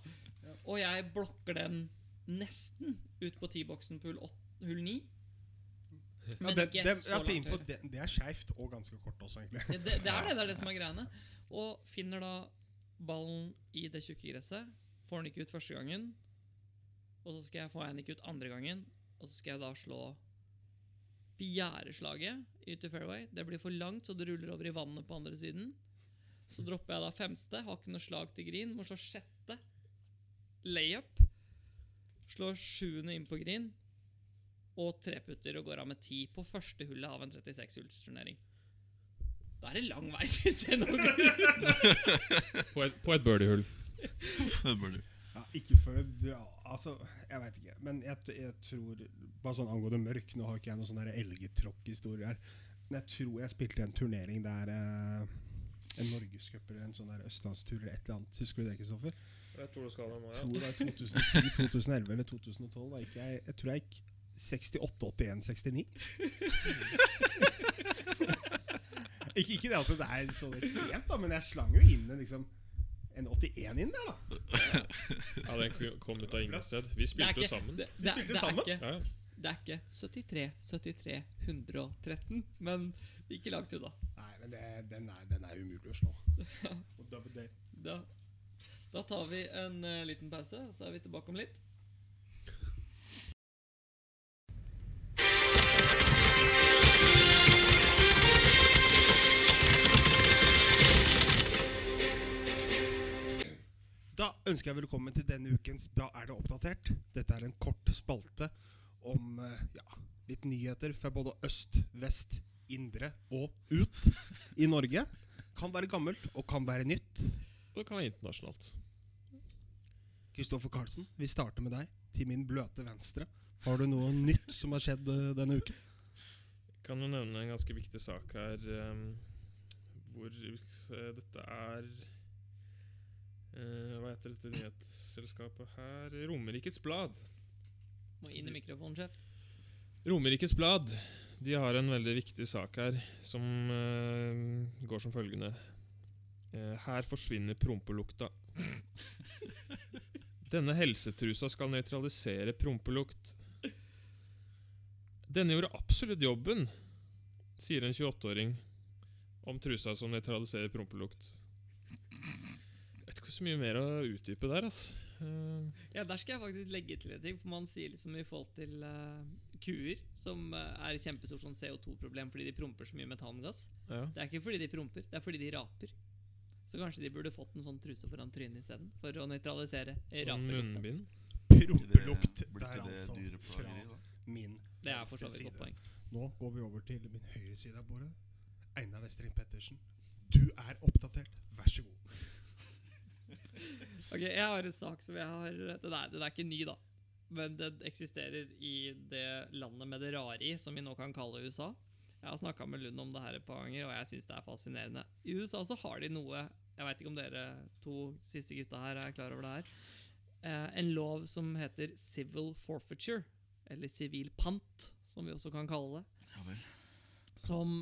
Og jeg blokker den nesten ut på T-boksen på hull, åt- hull 9. ja, Men det, ikke det, så langt til høyre. det, det er skeivt og ganske kort også, egentlig. Det, det, det er det, det er det som er greiene. Og finner da ballen i det tjukke gresset. Får den ikke ut første gangen. Og så skal jeg få den ikke ut andre gangen. Og så skal jeg da slå fjerdeslaget ut i fairway. Det blir for langt, så det ruller over i vannet på andre siden. Så dropper jeg da femte. Har ikke noe slag til green. Må slå sjette. Layup. Slår sjuende inn på green. Og treputter og går av med ti på første hullet av en 36-hullsturnering. Da er det lang vei til Xenogur. På et, på et birdiehull. Ja, ikke for å dra Altså, jeg veit ikke. Men jeg, jeg tror Bare sånn angående mørk Nå har ikke jeg noen sånn elgetråkk-historie her. Men jeg tror jeg spilte en turnering der eh, En norgescup eller en sånn der østlandstur eller et eller annet. Husker du det, Kristoffer? Jeg tror det skal Jeg tror det var 2010, 2011 eller 2012. Da gikk jeg, jeg tror jeg gikk 68-81-69. ikke, ikke det at det er så ekstremt, da, men jeg slang jo inn en, liksom, en 81 inn der, da. Ja, den kom- ut av ingen sted. Vi spilte jo sammen. det, det, det, det, er ikke, Ja, ja. det er ikke 73, 73, 113, men ikke langt unna. Nei, men det, den, er, den er umulig å slå. Og da, det, Da, da tar vi en uh, liten pause, så er vi tilbake om litt. Da ønsker jeg velkommen til denne ukens Da er det oppdatert. Dette er en kort spalte om eh, ja, litt nyheter fra både øst, vest, indre og ut i Norge. Kan være gammelt og kan være nytt. Og det kan være internasjonalt. Kristoffer Carlsen, vi starter med deg. Til min bløte venstre. Har du noe nytt som har skjedd eh, denne uken? Kan jo nevne en ganske viktig sak her, Um, hvor uh, dette er heter dette nyhetsselskapet her? Romerikes Blad. Må inn i mikrofonen, sjef. Romerikes Blad de har en veldig viktig sak her, som uh, går som følgende. Uh, her forsvinner prompelukta. Denne helsetrusa skal nøytralisere prompelukt. Denne gjorde absolutt jobben, sier en 28-åring om trusa som nøytraliserer prompelukt. Ikke så mye mer å utdype der, Altså. Uh. Ja, Der skal jeg faktisk legge til en ting. For Man sier liksom i forhold til uh, kuer, som uh, er et kjempestort sånn CO2-problem fordi de promper så mye metangass. ja. Det er ikke fordi de promper, det er fordi de raper. Så kanskje de burde fått en sånn truse foran trynet isteden, for å nøytralisere Sånn rapelukta. munnbind. Prompelukt. Det er altså fra min Det er for side. Nå går vi over til min høyre side av bordet. Einar Westring Pettersen. Du er oppdatert. Vær så god. Ok, Jeg har en sak som jeg har Den er, den er ikke ny, da. Men den eksisterer i det landet med det rare i, som vi nå kan kalle USA. Jeg har snakka med Lund om det her et par ganger, og jeg syns det er fascinerende. I USA så har de noe Jeg veit ikke om dere to siste gutta her er klar over det her. Eh, en lov som heter civil forfeiture, eller sivil pant, som vi også kan kalle det. Ja vel. Som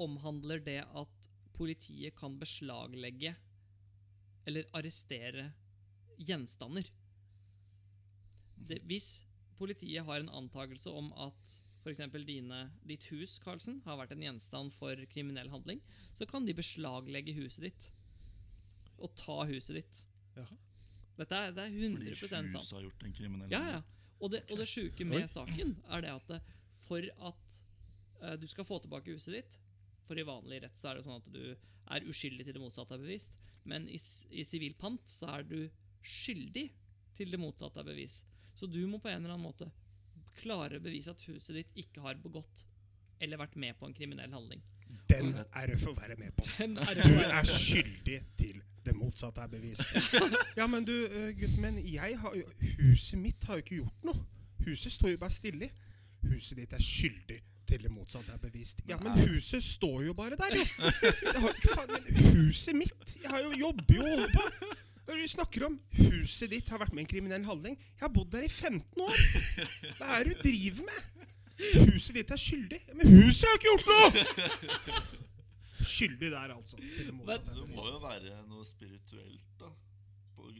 omhandler det at politiet kan beslaglegge eller arrestere gjenstander. Det, hvis politiet har en antakelse om at f.eks. ditt hus Carlsen, har vært en gjenstand for kriminell handling, så kan de beslaglegge huset ditt. Og ta huset ditt. Jaha. Dette er, det er Fordi 100 sant. huset har gjort en kriminell Ja, ja. Og det, og det sjuke med Oi. saken er det at det, for at uh, du skal få tilbake huset ditt For i vanlig rett så er det sånn at du er uskyldig til det motsatte er bevist. Men i, i sivil pant så er du skyldig til det motsatte er bevis. Så du må på en eller annen måte klare å bevise at huset ditt ikke har begått eller vært med på en kriminell handling. Den er røff å være med på. Er Du er skyldig til det motsatte er bevist. Ja, men du, gutt, gutten min, jeg har jo Huset mitt har jo ikke gjort noe. Huset står jo bare stille. Huset ditt er skyldig til det motsatte er bevist. Ja, men huset står jo bare der, jo. Jeg har, ikke faen, men huset mitt Jeg har jo jobber jo og holder på. Er du snakker om? Huset ditt har vært med i en kriminell handling. Jeg har bodd der i 15 år. Hva er det du driver med? Huset ditt er skyldig. Men huset har ikke gjort noe! Skyldig der, altså. Til det Det må jo være noe spirituelt, da. På,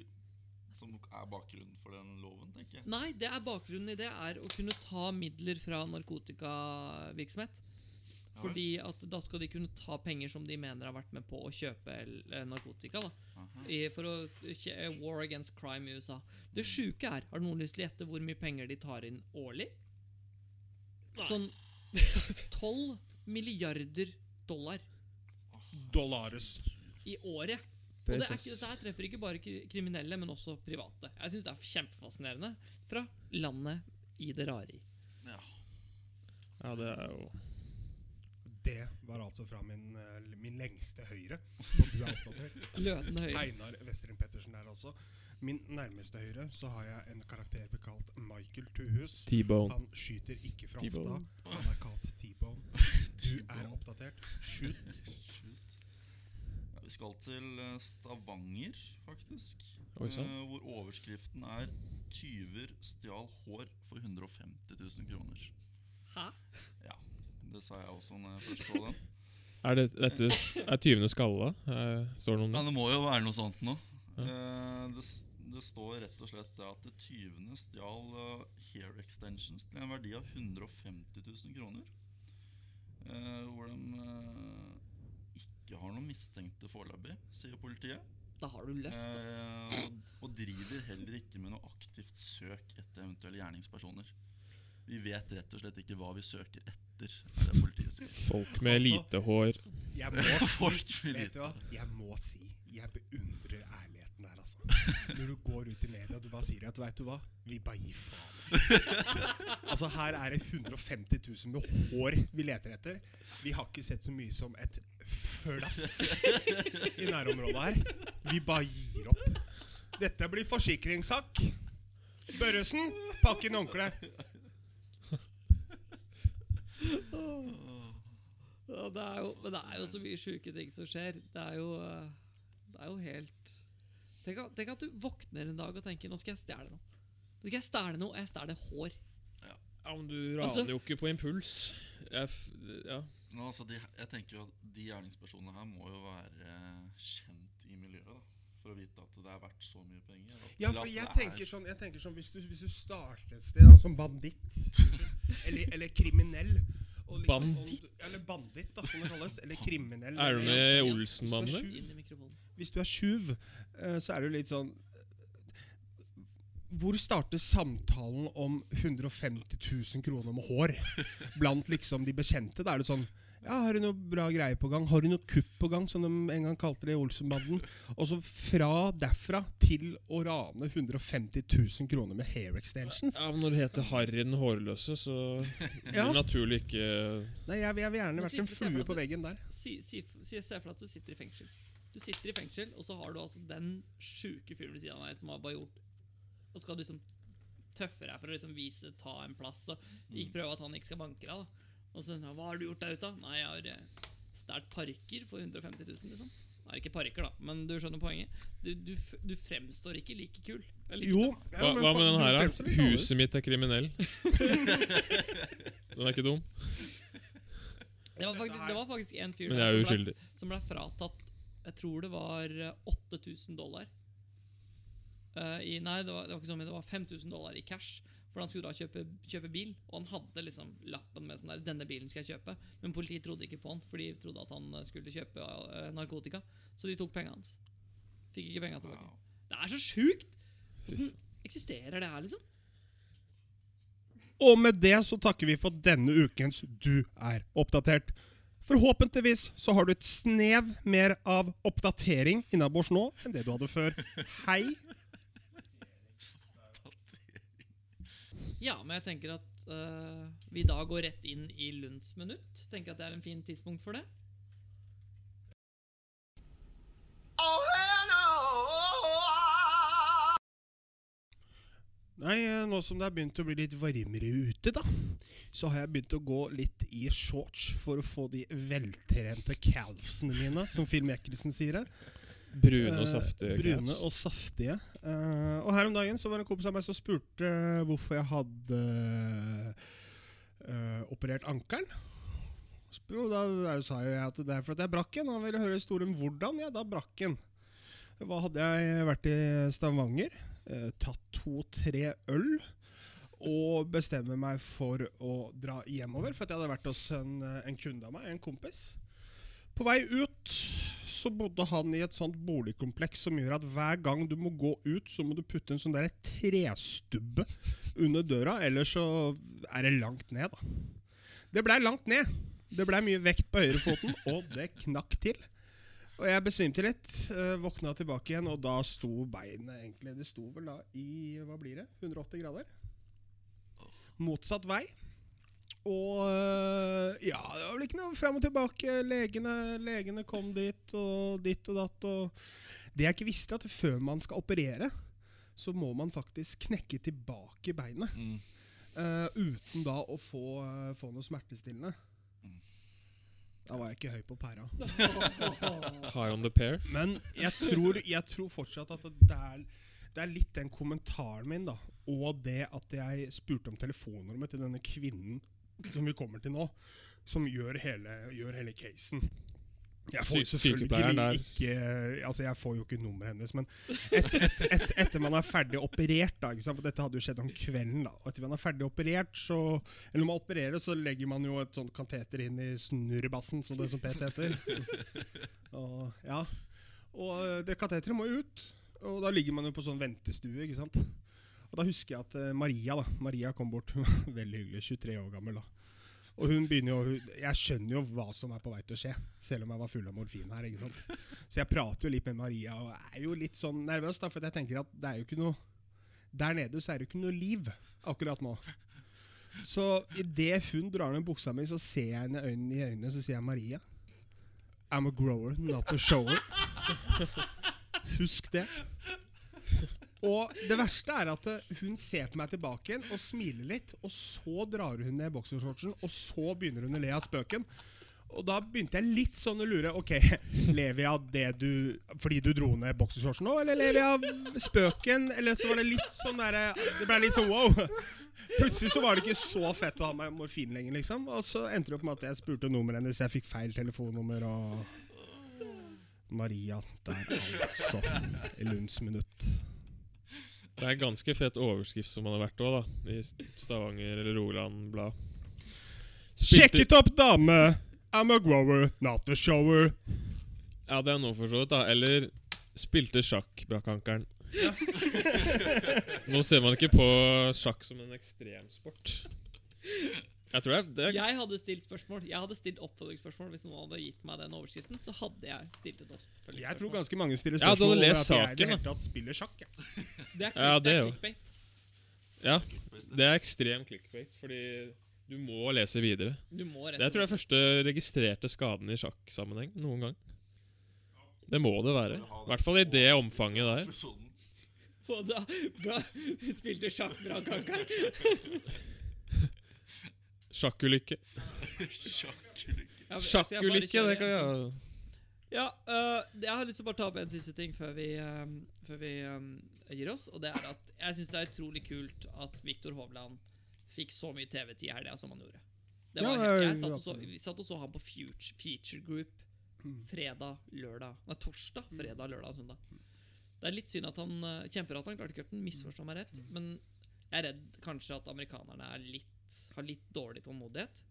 som er bakgrunnen for den loven, tenker jeg. Nei, det er bakgrunnen i det er å kunne ta midler fra narkotikavirksomhet. Ja. Fordi at da skal de kunne ta penger som de mener har vært med på å kjøpe eh, narkotika. da i, For å eh, War against crime i USA. Det sjuke er Har noen lyst til å gjette hvor mye penger de tar inn årlig? Sånn 12 milliarder dollar Dollares. i året. Og det er ikke, dette treffer ikke bare kriminelle, men også private. Jeg syns det er kjempefascinerende. Fra landet i det rare i. Ja. Ja, det er jo Det var altså fra min, eh, min lengste høyre. Lødende høyre. Einar Westring Pettersen der, altså. Min nærmeste høyre så har jeg en karakter kalt Michael Tuhus. Han skyter ikke fra hofta. Han er kalt T-bone. Du er oppdatert. Shoot. Vi skal til eh, Stavanger, faktisk. Eh, hvor overskriften er 'Tyver stjal hår for 150 000 kroner'. Hæ? Ja, det sa jeg også når jeg først så den. Er det, dette er tyvene skalla? Eh, står det noe om Ja, det? må jo være noe sånt nå. Ja. Eh, det, det står rett og slett det at tyvene stjal hair extensions til en verdi av 150 000 kroner. Eh, hvor de ikke har noen mistenkte foreløpig, sier politiet. Da har du løst, ass. Eh, og, og driver heller ikke med noe aktivt søk etter eventuelle gjerningspersoner. Vi vet rett og slett ikke hva vi søker etter, er det politiet sier. Folk med lite hår. Jeg må si, Folk med vet du hva? Jeg må si jeg beundrer ærligheten der, altså. Når du går ut i media og du bare sier at vet du hva, vi bare gir faen. Altså Her er det 150 000 med hår vi leter etter. Vi har ikke sett så mye som et flass i nærområdet her. Vi bare gir opp. Dette blir forsikringssak. Børresen, pakk inn håndkleet. Det er jo, men det er jo så mye sjuke ting som skjer. Det er jo, eh, det er jo helt Tenk, at- tenk at du våkner en dag og tenker nå skal jeg stjele noe. Skal jeg stjele noe, og jeg stjeler hår. Ja, men du raner Altså- jo ikke på impuls. Jeg, f ja. Nå, altså, de, jeg tenker jo at De gjerningspersonene her må jo være kjent i miljøet da, for å vite at det er verdt så mye penger. Ja, for jeg er- tenker sånn, jeg tenker sånn hvis, du, hvis du starter et sted da, som banditt eller, eller kriminell og liksom- Banditt? og- Eller banditt, da, som det kalles. Eller kriminell. Er du med Olsen-bandet? Du er hvis du er tjuv, eh, så er du litt sånn Hvor starter samtalen om 150 000 kroner med hår blant liksom de bekjente? Da er det sånn ja, Har du noe bra greier på gang? Har du noe kupp på gang, som de en gang kalte det i Olsenbanden? Og så fra derfra til å rane 150 000 kroner med hair extensions? ja, men Når det heter Harry den hårløse, så blir Ja. det naturlig ikke Nei, jeg, jeg vil gjerne vært en flue på veggen der. Si, si, si, se for deg at du sitter i fengsel. Du sitter i fengsel, og så har du altså den sjuke fyren ved siden av deg som har bare gjort Og skal du liksom tøffe deg for å liksom vise ta en plass og ikke prøve at han ikke skal banke deg. da Og så Hva har du gjort der ute? Nei, jeg har eh, stjålet parker for 150 000, liksom. Det er ikke parker, da, men du skjønner poenget. Du, du, du fremstår ikke like kul. Eller like Jo. ja, Hva, hva med den her, da? Huset mitt er kriminell. Den er ikke dum, Det var faktisk, det var faktisk en fyr der er som ble- som ble fratatt Jeg tror det var eh, 8000 dollar. Eh, i, nei, det var, det var ikke sånn, det var 5000 dollar i cash. For han skulle da kjøpe, kjøpe bil, og han hadde liksom lappen med sånn der 'Denne bilen skal jeg kjøpe'. Men politiet trodde ikke på han, for de trodde at han eh, skulle kjøpe uh, narkotika. Så de tok pengene hans. Fikk ikke pengene tilbake. Wow. Det er så sjukt! Hvordan eksisterer det her, liksom? Og med det så takker vi for denne ukens Du er oppdatert. Forhåpentligvis så har du et snev mer av oppdatering innabords nå enn det du hadde før. Hei. Ja, men jeg tenker at uh, vi da går rett inn i Lunds minutt. Tenker at det er en fin tidspunkt for det. Nei, eh, nå som det har begynt å bli litt varmere ute, da, så har jeg begynt å gå litt i shorts for å få de veltrente calvsene mine, som Film Mickelson sier det. Brune og Eh, saftige Brune og saftige. Uh, og her om dagen så var det en kompis av meg som spurte hvorfor jeg hadde uh, operert ankelen. Og da sa jeg at det er fordi jeg brakk den. Og han ville høre historien hvordan jeg da brakk den. Hva hadde jeg vært i Stavanger, tatt to-tre øl og bestemmer meg for å dra hjemover. For at jeg hadde vært hos en, en kunde av meg, en kompis. På vei ut så bodde han i et sånt boligkompleks som gjør at hver gang du må gå ut, så må du putte en sånn der trestubbe under døra, ellers så er det langt ned, da. Det blei langt ned. Det blei mye vekt på høyrefoten, og det knakk til. Og jeg besvimte litt, øh, våkna tilbake igjen, og da sto beinet egentlig Det sto vel da i hva blir det? 180 grader? Motsatt vei. Og øh, ja, det var vel ikke noe fram og tilbake. Legene, legene kom dit og ditt og datt. Og det jeg ikke visste, at før man skal operere, så må man faktisk knekke tilbake beinet. Mm. Uh, uten da å få, uh, få noe smertestillende. Mm. Da var jeg ikke høy på pæra. High on the pair. Men jeg tror, jeg tror fortsatt at det er, det er litt den kommentaren min, da. Og det at jeg spurte om telefonnummeret til denne kvinnen som vi kommer til nå, som gjør hele, gjør hele casen. Jeg får selvfølgelig ikke Altså, jeg får jo ikke nummeret hennes, men et, et, et, etter man er ferdig operert, da dette hadde jo skjedd om kvelden, da. Og etter man er ferdig operert, så Eller når man opererer, så legger man jo et sånt kateter inn i snurrebassen, som det som PT heter. og, ja. og det kateteret må jo ut, og da ligger man jo på sånn ventestue, ikke sant. Og da husker jeg at eh, Maria da Maria kom bort, hun var veldig hyggelig, 23 år gammel. da og hun begynner jo, Jeg skjønner jo hva som er på vei til å skje, selv om jeg var full av morfin her. ikke sant? Så jeg prater jo litt med Maria og er jo litt sånn nervøs, da, for jeg tenker at det er jo ikke noe Der nede så er det jo ikke noe liv akkurat nå. Så idet hun drar ned buksa mi, så ser jeg henne i øynene, i øynene så sier jeg Maria. I'm a grower, not a shower. Husk det. Og det verste er at hun ser på meg tilbake igjen og smiler litt, og så drar hun ned boksershortsen, og så begynner hun å le av spøken. Og da begynte jeg litt sånn å lure. Ok, lever jeg av det du Fordi du dro ned boksershortsen nå, eller lever jeg av spøken? Eller så var det litt sånn derre Det ble litt sånn wow. Plutselig så var det ikke så fett å ha meg morfin lenger, liksom. Og så endte det opp med at jeg spurte nummeret hennes, jeg fikk feil telefonnummer og Maria der, altså. Lunds minutt. Det er en ganske fet overskrift som han har vært òg, da. I Stavanger eller Rogaland Blad. Sjekk it opp, dame! I'm a grower, not a shower. Ja, det er nå for så vidt, da. Eller spilte sjakk, brakkankeren. Nå ser man ikke på sjakk som en ekstremsport. Jeg tror jeg, det er, Jeg hadde stilt spørsmål Jeg hadde stilt oppfølgingsspørsmål hvis noen hadde gitt meg den overskriften. Så hadde jeg stilt et oppfølgingsspørsmål. Jeg tror ganske mange stiller spørsmål ja, over at jeg i det hele tatt spiller sjakk. Ja. Det er, Ja, det det er clickbait. Ja, det er ekstrem clickbait, fordi du må lese videre. Du må rett Det og tror jeg er første registrerte skaden i sjakksammenheng noen gang. Det må det være. I hvert fall i det omfanget der. Og da, bra, spilte sjakk bra, Kankan. Sjakkulykke. Sjakkulykke. Sjakkulykke, det kan vi gjøre ha. Ja, øh, jeg har lyst til å bare ta opp en siste ting før vi, øhm, før vi øhm, gir oss. Og det er at jeg syns det er utrolig kult at Viktor Hovland fikk så mye TV-tid i helga som han gjorde. Det var Ja, helt, jeg satt og så, vi satt og så han på Future, Feature Group fredag, lørdag Nei, torsdag, fredag, lørdag og søndag. Det er litt synd at han øh, kjemper at han klarte cutten, misforstå meg rett. Men jeg er redd kanskje at amerikanerne er litt, har litt dårlig tålmodighet.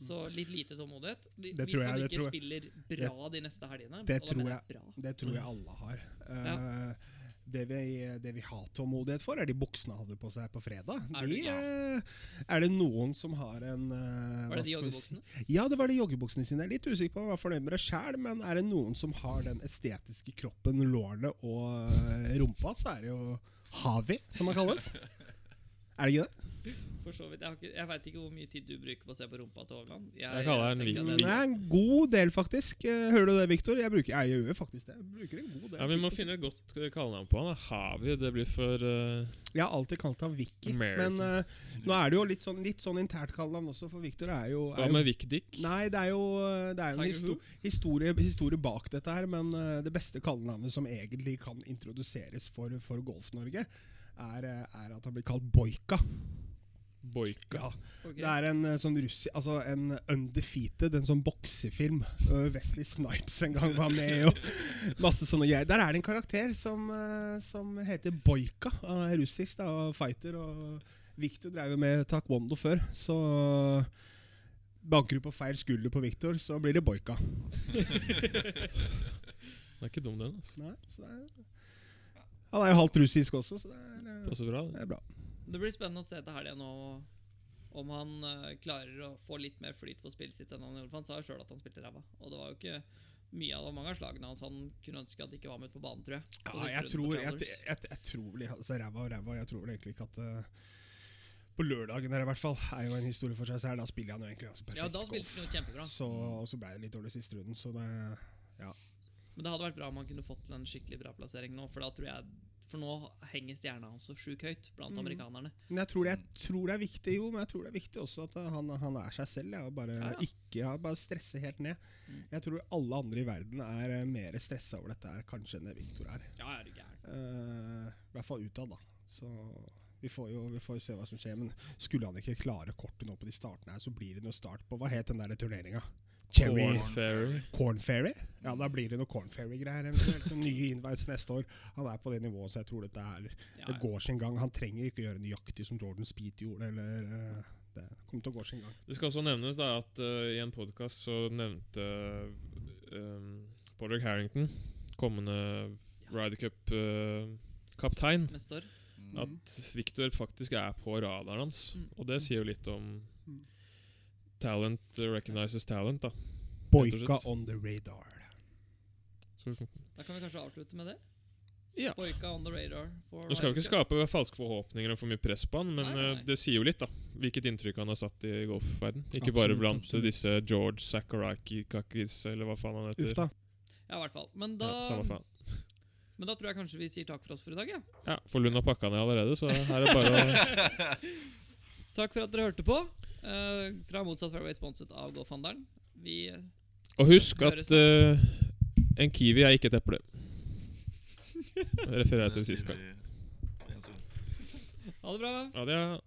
Så litt lite tålmodighet. Det Hvis han det ikke tror jeg. spiller bra de neste helgene det tror jeg. Det tror jeg alle har. Ja. Eh, det, vi, det vi har tålmodighet for, er de buksene han hadde på seg på fredag. Er De, det- eh, er det noen som har en uh, Var det de joggebuksene? Ja, det var de joggebuksene sine. Jeg er litt usikker på om jeg var fornøyd med det sjæl, men er det noen som har den estetiske kroppen, lårene og rumpa, så er det jo Havi, som han kalles. Er det ikke det? For så vidt. Jeg, har ikke- jeg veit ikke hvor mye tid du bruker på å se på rumpa til Hovland. Jeg kaller den at Det er- en god del, faktisk. Eh, Hører du det, Viktor? Jeg, bruker, jeg gjør faktisk det. Jeg bruker en god del. Ja, Vi må finne et godt kallenavn på han. Havi. Det blir for uh, Jeg har alltid kalt ham Vicky, American. men uh, nå er det jo litt sånn, litt sånn internt kallenavn også, for Viktor er jo, Hva med jo Vic Dick? Nei, det er jo, det er jo en Tiger histo historie, historie bak dette her, men uh, det beste kallenavnet som egentlig kan introduseres for, for Golf-Norge, er, eh, er at han blir kalt Boika. Boika. Ja. Okay. Det er en eh, sånn russi... Altså en Undefeated, en sånn boksefilm. Uh, Wesley Snipes en gang var med, og masse sånne greier. Der er det en karakter som, eh, som heter Boika. Han russisk da, og fighter. Og Victor drev med taekwondo før, så Banker du på feil skulder på Victor, så blir det Boika. Det er ikke dum, den. altså. Nei, så det er, han er jo halvt russisk også, så det er, eh, Passer bra. det det. Er bra. Det blir spennende å se til helga nå om han eh, klarer å få litt mer flyt på spillet sitt enn han gjorde. For han sa jo sjøl at han spilte ræva. Og det var jo ikke mye av mange av slagene hans han kunne ønske at ikke var med på banen, tror jeg. Ja, jeg tror, jeg, jeg, jeg, tror vel altså, Ræva og ræva. Jeg tror vel egentlig ikke at uh, På lørdagen her i hvert fall er jo en historie for seg selv. Da spiller han jo egentlig ganske perfekt ja, da spilte han jo kjempebra. Så, og så ble det litt dårlig siste runden, så det Men det hadde vært bra om han kunne fått til en skikkelig bra plassering nå. For da tror jeg For nå henger stjerna hans så sjukt høyt blant Mm. amerikanerne. Men jeg tror, det, jeg tror det er viktig, jo. Men jeg tror det er viktig også at han, han er seg selv. Ja, og bare Ja, ja. ikke bare stresse helt ned. Mm. Jeg tror alle andre i verden er eh, mer stressa over dette her kanskje enn det Victor er. Ja, er du gæren. Uh, I hvert fall utad, da. Så vi får jo vi får se hva som skjer. Men skulle han ikke klare kortet nå på de startene her, så blir det noe start på Hva het den der turneringa? Cherry Corn Fairy. Corn Fairy? Ja, da blir det noe Corn Fairy-greier. Nye innveis neste år. Han er på det nivået, så jeg tror dette er Ja, Det går sin gang. Han trenger ikke å gjøre nøyaktig som Jordan Speed gjorde. Eller, uh, det kommer til å gå sin gang. Det skal også nevnes da at uh, i en podkast så nevnte um, Podrick Harrington, kommende Ryder Cup-kaptein, uh. Mm. at Victor faktisk er på radaren hans. Mm. Og det sier jo litt om Mm. Talent uh, recognizes talent, da. Boika on the radar. Da kan vi kanskje avslutte med det? ja. Boika on the radar. Nå skal vi ikke skape falske forhåpninger og for mye press på han, men Nei, nei, eh, det sier jo litt, da. Hvilket inntrykk han har satt i golfverden. Ikke Absolutt, bare blant absolutt. disse George Sakaraki-kakis, eller hva faen han heter. Uff da. Ja, i hvert fall. Men da, Ja, samme faen. men da tror jeg kanskje vi sier takk for oss for i dag. Ja. Ja, for Lund har pakka ned allerede, så her er det bare å Takk for at dere hørte på. Eh, fra Motsatt Fairway sponset av Golfhandelen. Vi Og husk at uh, en kiwi er ikke et eple. Refererer jeg til Det sist gang. sekund. Ha det bra. Ha det er